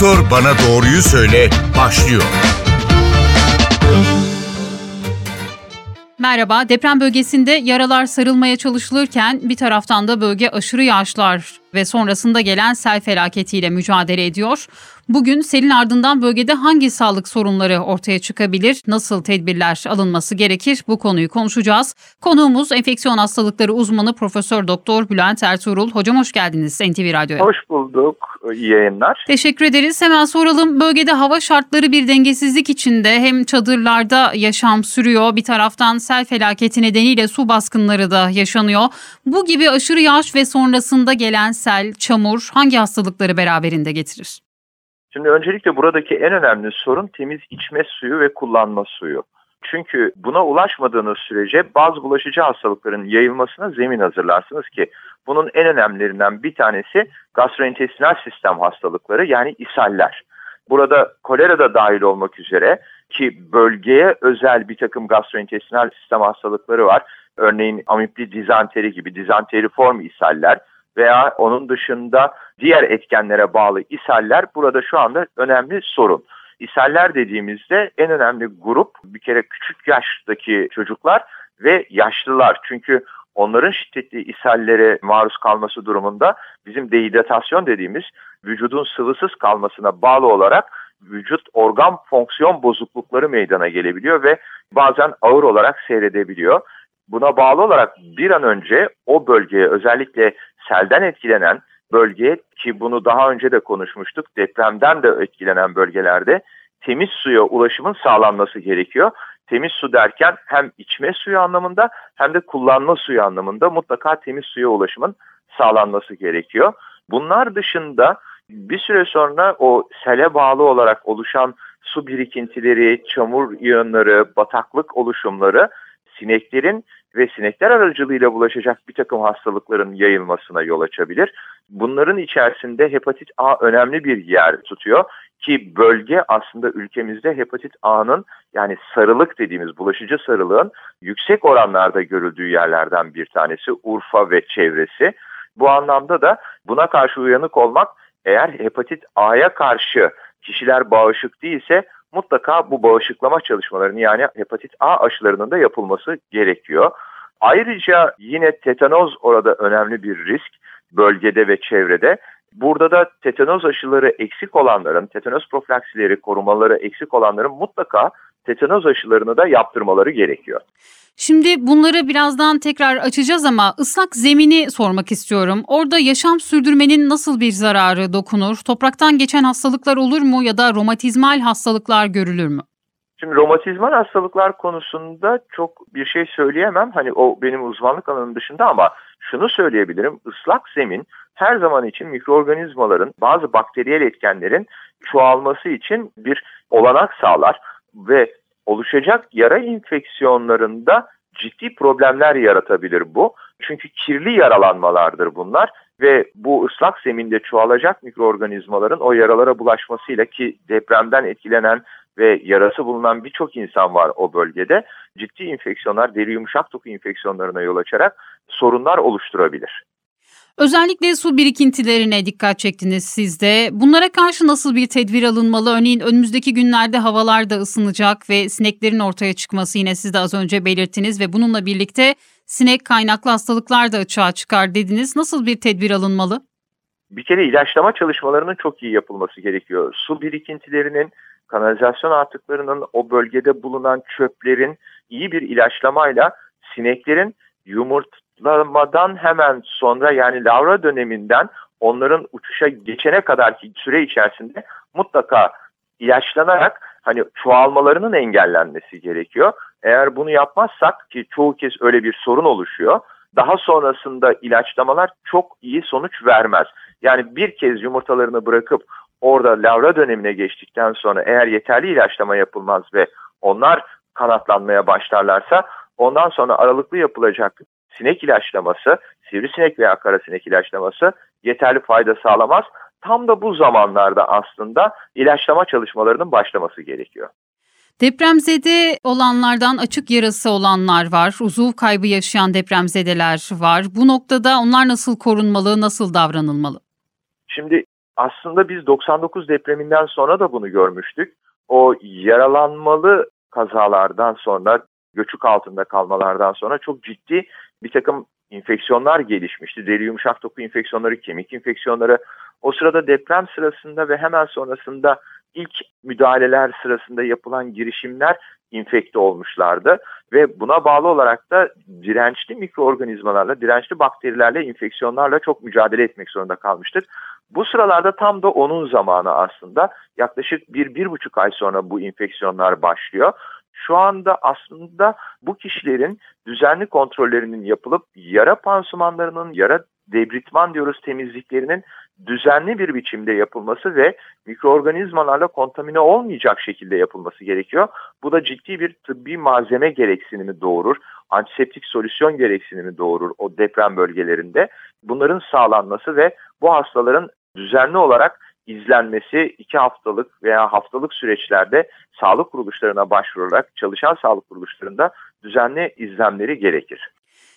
Doktor Bana Doğruyu Söyle başlıyor. Merhaba, deprem bölgesinde yaralar sarılmaya çalışılırken bir taraftan da bölge aşırı yağışlar ve sonrasında gelen sel felaketiyle mücadele ediyor. Bugün selin ardından bölgede hangi sağlık sorunları ortaya çıkabilir, nasıl tedbirler alınması gerekir bu konuyu konuşacağız. Konuğumuz enfeksiyon hastalıkları uzmanı Profesör Doktor Bülent Ertuğrul. Hocam hoş geldiniz NTV Radyo'ya. Hoş bulduk. İyi yayınlar. Teşekkür ederiz. Hemen soralım. Bölgede hava şartları bir dengesizlik içinde hem çadırlarda yaşam sürüyor bir taraftan sel felaketi nedeniyle su baskınları da yaşanıyor. Bu gibi aşırı yağış ve sonrasında gelen sel, çamur hangi hastalıkları beraberinde getirir? Şimdi öncelikle buradaki en önemli sorun temiz içme suyu ve kullanma suyu. Çünkü buna ulaşmadığınız sürece bazı bulaşıcı hastalıkların yayılmasına zemin hazırlarsınız ki bunun en önemlilerinden bir tanesi gastrointestinal sistem hastalıkları yani ishaller. Burada kolera da dahil olmak üzere ki bölgeye özel bir takım gastrointestinal sistem hastalıkları var. Örneğin amipli dizanteri gibi dizanteriform ishaller veya onun dışında diğer etkenlere bağlı ishaller burada şu anda önemli sorun. İshaller dediğimizde en önemli grup bir kere küçük yaştaki çocuklar ve yaşlılar. Çünkü onların şiddetli ishallere maruz kalması durumunda bizim dehidratasyon dediğimiz vücudun sıvısız kalmasına bağlı olarak vücut organ fonksiyon bozuklukları meydana gelebiliyor ve bazen ağır olarak seyredebiliyor. Buna bağlı olarak bir an önce o bölgeye özellikle selden etkilenen bölgeye ki bunu daha önce de konuşmuştuk depremden de etkilenen bölgelerde temiz suya ulaşımın sağlanması gerekiyor. Temiz su derken hem içme suyu anlamında hem de kullanma suyu anlamında mutlaka temiz suya ulaşımın sağlanması gerekiyor. Bunlar dışında bir süre sonra o sele bağlı olarak oluşan su birikintileri, çamur yığınları, bataklık oluşumları sineklerin ve sinekler aracılığıyla bulaşacak bir takım hastalıkların yayılmasına yol açabilir. Bunların içerisinde hepatit A önemli bir yer tutuyor ki bölge aslında ülkemizde hepatit A'nın yani sarılık dediğimiz bulaşıcı sarılığın yüksek oranlarda görüldüğü yerlerden bir tanesi Urfa ve çevresi. Bu anlamda da buna karşı uyanık olmak eğer hepatit A'ya karşı kişiler bağışık değilse mutlaka bu bağışıklama çalışmalarının yani hepatit A aşılarının da yapılması gerekiyor. Ayrıca yine tetanoz orada önemli bir risk bölgede ve çevrede. Burada da tetanoz aşıları eksik olanların, tetanoz profilaksileri, korumaları eksik olanların mutlaka tetanoz aşılarını da yaptırmaları gerekiyor. Şimdi bunları birazdan tekrar açacağız ama ıslak zemini sormak istiyorum. Orada yaşam sürdürmenin nasıl bir zararı dokunur? Topraktan geçen hastalıklar olur mu ya da romatizmal hastalıklar görülür mü? Şimdi romatizmal hastalıklar konusunda çok bir şey söyleyemem. Hani o benim uzmanlık alanım dışında ama şunu söyleyebilirim. Islak zemin her zaman için mikroorganizmaların bazı bakteriyel etkenlerin çoğalması için bir olanak sağlar ve oluşacak yara infeksiyonlarında ciddi problemler yaratabilir bu. Çünkü kirli yaralanmalardır bunlar ve bu ıslak zeminde çoğalacak mikroorganizmaların o yaralara bulaşmasıyla ki depremden etkilenen ve yarası bulunan birçok insan var o bölgede. Ciddi infeksiyonlar, deri yumuşak doku infeksiyonlarına yol açarak sorunlar oluşturabilir. Özellikle su birikintilerine dikkat çektiniz siz de. Bunlara karşı nasıl bir tedbir alınmalı? Örneğin önümüzdeki günlerde havalar da ısınacak ve sineklerin ortaya çıkması yine siz de az önce belirttiniz ve bununla birlikte sinek kaynaklı hastalıklar da açığa çıkar dediniz. Nasıl bir tedbir alınmalı? Bir kere ilaçlama çalışmalarının çok iyi yapılması gerekiyor. Su birikintilerinin, kanalizasyon atıklarının, o bölgede bulunan çöplerin iyi bir ilaçlamayla sineklerin yumurtlamadan hemen sonra yani lavra döneminden onların uçuşa geçene kadarki süre içerisinde mutlaka ilaçlanarak hani çoğalmalarının engellenmesi gerekiyor. Eğer bunu yapmazsak ki çoğu kez öyle bir sorun oluşuyor. Daha sonrasında ilaçlamalar çok iyi sonuç vermez. Yani bir kez yumurtalarını bırakıp orada lavra dönemine geçtikten sonra eğer yeterli ilaçlama yapılmaz ve onlar kanatlanmaya başlarlarsa ondan sonra aralıklı yapılacak sinek ilaçlaması, sivrisinek veya karasinek ilaçlaması yeterli fayda sağlamaz. Tam da bu zamanlarda aslında ilaçlama çalışmalarının başlaması gerekiyor. Depremzede olanlardan açık yarası olanlar var. Uzuv kaybı yaşayan depremzedeler var. Bu noktada onlar nasıl korunmalı, nasıl davranılmalı? Şimdi aslında biz 99 depreminden sonra da bunu görmüştük. O yaralanmalı kazalardan sonra, göçük altında kalmalardan sonra çok ciddi bir takım infeksiyonlar gelişmişti. Deri yumuşak doku infeksiyonları, kemik infeksiyonları. O sırada deprem sırasında ve hemen sonrasında ilk müdahaleler sırasında yapılan girişimler infekte olmuşlardı ve buna bağlı olarak da dirençli mikroorganizmalarla, dirençli bakterilerle, infeksiyonlarla çok mücadele etmek zorunda kalmıştık. Bu sıralarda tam da onun zamanı aslında. Yaklaşık bir, bir buçuk ay sonra bu infeksiyonlar başlıyor. Şu anda aslında bu kişilerin düzenli kontrollerinin yapılıp yara pansumanlarının, yara debritman diyoruz temizliklerinin düzenli bir biçimde yapılması ve mikroorganizmalarla kontamine olmayacak şekilde yapılması gerekiyor. Bu da ciddi bir tıbbi malzeme gereksinimi doğurur. Antiseptik solüsyon gereksinimi doğurur o deprem bölgelerinde. Bunların sağlanması ve bu hastaların düzenli olarak izlenmesi iki haftalık veya haftalık süreçlerde sağlık kuruluşlarına başvurarak çalışan sağlık kuruluşlarında düzenli izlemleri gerekir.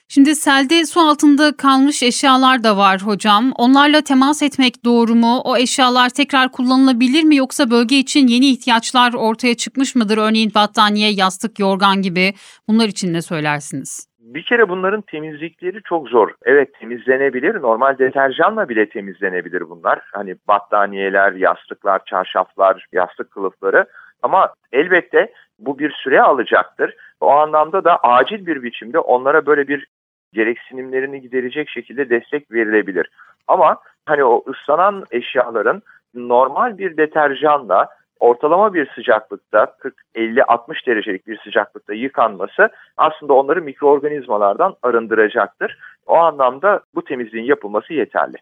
Şimdi selde su altında kalmış eşyalar da var hocam. Onlarla temas etmek doğru mu? O eşyalar tekrar kullanılabilir mi yoksa bölge için yeni ihtiyaçlar ortaya çıkmış mıdır? Örneğin battaniye, yastık, yorgan gibi. Bunlar için ne söylersiniz? Bir kere bunların temizlikleri çok zor. Evet temizlenebilir. Normal deterjanla bile temizlenebilir bunlar. Hani battaniyeler, yastıklar, çarşaflar, yastık kılıfları. Ama elbette bu bir süre alacaktır. O anlamda da acil bir biçimde onlara böyle bir gereksinimlerini giderecek şekilde destek verilebilir. Ama hani o ıslanan eşyaların normal bir deterjanla ortalama bir sıcaklıkta 40-50-60 derecelik bir sıcaklıkta yıkanması aslında onları mikroorganizmalardan arındıracaktır. O anlamda bu temizliğin yapılması yeterli.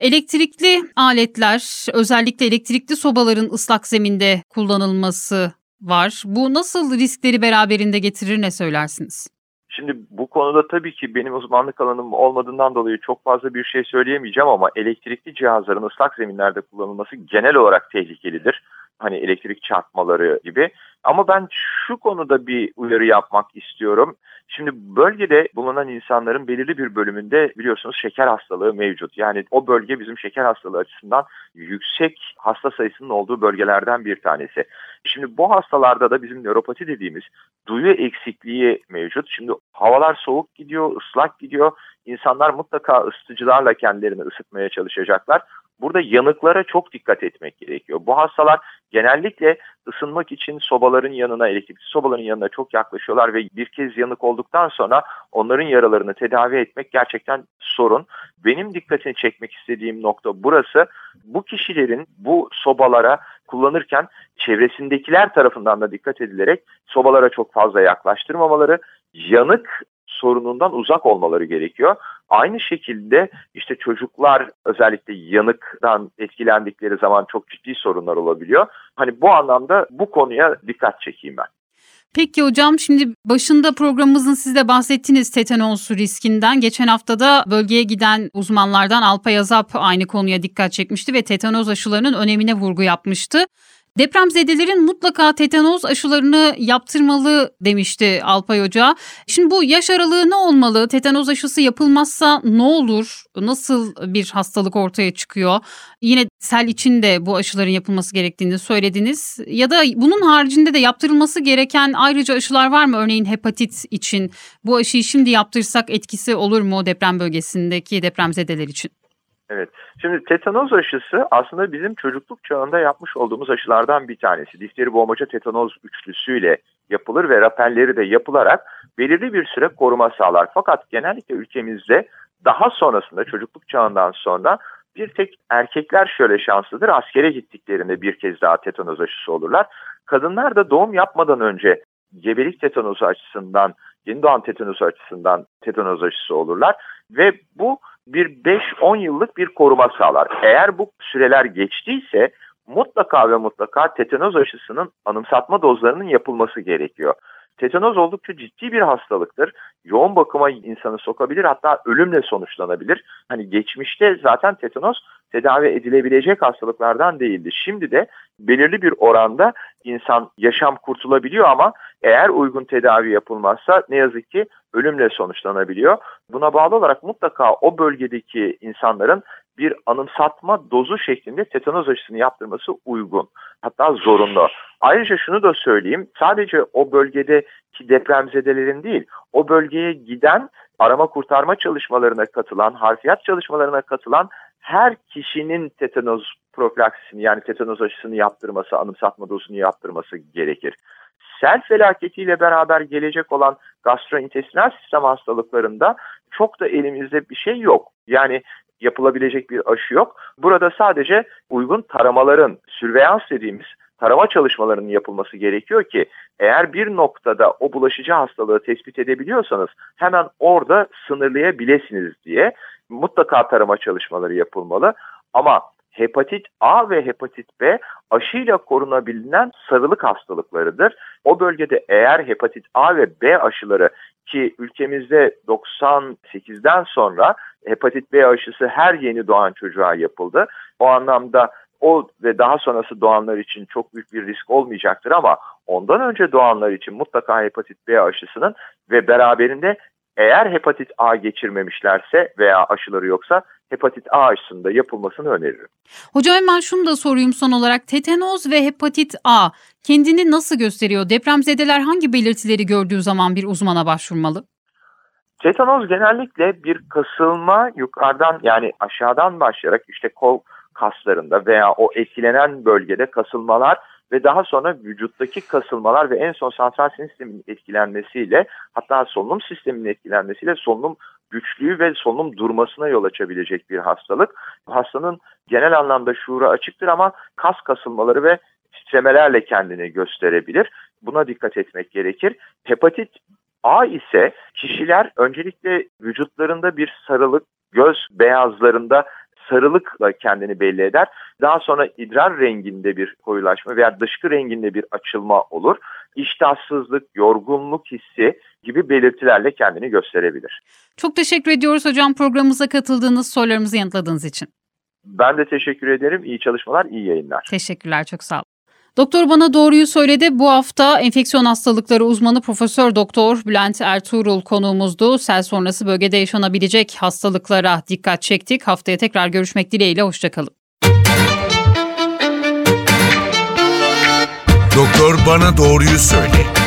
Elektrikli aletler, özellikle elektrikli sobaların ıslak zeminde kullanılması var. Bu nasıl riskleri beraberinde getirir ne söylersiniz? Şimdi bu konuda tabii ki benim uzmanlık alanım olmadığından dolayı çok fazla bir şey söyleyemeyeceğim ama elektrikli cihazların ıslak zeminlerde kullanılması genel olarak tehlikelidir. Hani elektrik çarpmaları gibi. Ama ben şu konuda bir uyarı yapmak istiyorum. Şimdi bölgede bulunan insanların belirli bir bölümünde biliyorsunuz şeker hastalığı mevcut. Yani o bölge bizim şeker hastalığı açısından yüksek hasta sayısının olduğu bölgelerden bir tanesi. Şimdi bu hastalarda da bizim nöropati dediğimiz duyu eksikliği mevcut. Şimdi havalar soğuk gidiyor, ıslak gidiyor. İnsanlar mutlaka ısıtıcılarla kendilerini ısıtmaya çalışacaklar. Burada yanıklara çok dikkat etmek gerekiyor. Bu hastalar genellikle ısınmak için sobaların yanına, elektrikli sobaların yanına çok yaklaşıyorlar ve bir kez yanık olduktan sonra onların yaralarını tedavi etmek gerçekten sorun. Benim dikkatini çekmek istediğim nokta burası. Bu kişilerin bu sobalara kullanırken çevresindekiler tarafından da dikkat edilerek sobalara çok fazla yaklaştırmamaları, yanık sorunundan uzak olmaları gerekiyor. Aynı şekilde işte çocuklar özellikle yanıktan etkilendikleri zaman çok ciddi sorunlar olabiliyor. Hani bu anlamda bu konuya dikkat çekeyim ben. Peki hocam şimdi başında programımızın siz de bahsettiğiniz tetanos riskinden geçen haftada bölgeye giden uzmanlardan Alpay Azap aynı konuya dikkat çekmişti ve tetanoz aşılarının önemine vurgu yapmıştı. Depremzedelerin mutlaka tetanoz aşılarını yaptırmalı demişti Alpay Hoca. Şimdi bu yaş aralığı ne olmalı? Tetanoz aşısı yapılmazsa ne olur? Nasıl bir hastalık ortaya çıkıyor? Yine sel için de bu aşıların yapılması gerektiğini söylediniz. Ya da bunun haricinde de yaptırılması gereken ayrıca aşılar var mı? Örneğin hepatit için bu aşıyı şimdi yaptırsak etkisi olur mu deprem bölgesindeki depremzedeler için? Evet. Şimdi tetanoz aşısı aslında bizim çocukluk çağında yapmış olduğumuz aşılardan bir tanesi. Difteri boğmaca tetanoz üçlüsüyle yapılır ve rapelleri de yapılarak belirli bir süre koruma sağlar. Fakat genellikle ülkemizde daha sonrasında çocukluk çağından sonra bir tek erkekler şöyle şanslıdır. Askere gittiklerinde bir kez daha tetanoz aşısı olurlar. Kadınlar da doğum yapmadan önce gebelik tetanozu açısından, yeni doğan tetanozu açısından tetanoz aşısı olurlar. Ve bu bir 5-10 yıllık bir koruma sağlar. Eğer bu süreler geçtiyse mutlaka ve mutlaka tetanoz aşısının anımsatma dozlarının yapılması gerekiyor. Tetanoz oldukça ciddi bir hastalıktır. Yoğun bakıma insanı sokabilir hatta ölümle sonuçlanabilir. Hani geçmişte zaten tetanoz tedavi edilebilecek hastalıklardan değildi. Şimdi de belirli bir oranda insan yaşam kurtulabiliyor ama eğer uygun tedavi yapılmazsa ne yazık ki ölümle sonuçlanabiliyor. Buna bağlı olarak mutlaka o bölgedeki insanların bir anımsatma dozu şeklinde tetanoz aşısını yaptırması uygun. Hatta zorunlu. Ayrıca şunu da söyleyeyim. Sadece o bölgedeki depremzedelerin değil, o bölgeye giden arama kurtarma çalışmalarına katılan, harfiyat çalışmalarına katılan her kişinin tetanoz profilaksisini yani tetanoz aşısını yaptırması, anımsatma dozunu yaptırması gerekir. Sel felaketiyle beraber gelecek olan gastrointestinal sistem hastalıklarında çok da elimizde bir şey yok. Yani yapılabilecek bir aşı yok. Burada sadece uygun taramaların, sürveyans dediğimiz tarama çalışmalarının yapılması gerekiyor ki eğer bir noktada o bulaşıcı hastalığı tespit edebiliyorsanız hemen orada sınırlayabilirsiniz diye mutlaka tarama çalışmaları yapılmalı. Ama hepatit A ve hepatit B aşıyla korunabilen sarılık hastalıklarıdır. O bölgede eğer hepatit A ve B aşıları ki ülkemizde 98'den sonra hepatit B aşısı her yeni doğan çocuğa yapıldı. O anlamda o ve daha sonrası doğanlar için çok büyük bir risk olmayacaktır ama ondan önce doğanlar için mutlaka hepatit B aşısının ve beraberinde eğer hepatit A geçirmemişlerse veya aşıları yoksa hepatit A aşısında yapılmasını öneririm. Hocam hemen şunu da sorayım son olarak. Tetanoz ve hepatit A kendini nasıl gösteriyor? Depremzedeler hangi belirtileri gördüğü zaman bir uzmana başvurmalı? Tetanoz genellikle bir kasılma yukarıdan yani aşağıdan başlayarak işte kol kaslarında veya o etkilenen bölgede kasılmalar ve daha sonra vücuttaki kasılmalar ve en son santral sinir sisteminin etkilenmesiyle hatta solunum sisteminin etkilenmesiyle solunum güçlüğü ve solunum durmasına yol açabilecek bir hastalık. Hastanın genel anlamda şuuru açıktır ama kas kasılmaları ve titremelerle kendini gösterebilir. Buna dikkat etmek gerekir. Hepatit A ise kişiler öncelikle vücutlarında bir sarılık, göz beyazlarında sarılıkla kendini belli eder. Daha sonra idrar renginde bir koyulaşma veya dışkı renginde bir açılma olur. İştahsızlık, yorgunluk hissi gibi belirtilerle kendini gösterebilir. Çok teşekkür ediyoruz hocam programımıza katıldığınız sorularımızı yanıtladığınız için. Ben de teşekkür ederim. İyi çalışmalar, iyi yayınlar. Teşekkürler, çok sağ olun. Doktor bana doğruyu söyledi. Bu hafta enfeksiyon hastalıkları uzmanı Profesör Doktor Bülent Ertuğrul konuğumuzdu. Sel sonrası bölgede yaşanabilecek hastalıklara dikkat çektik. Haftaya tekrar görüşmek dileğiyle hoşçakalın. Doktor bana doğruyu söyle.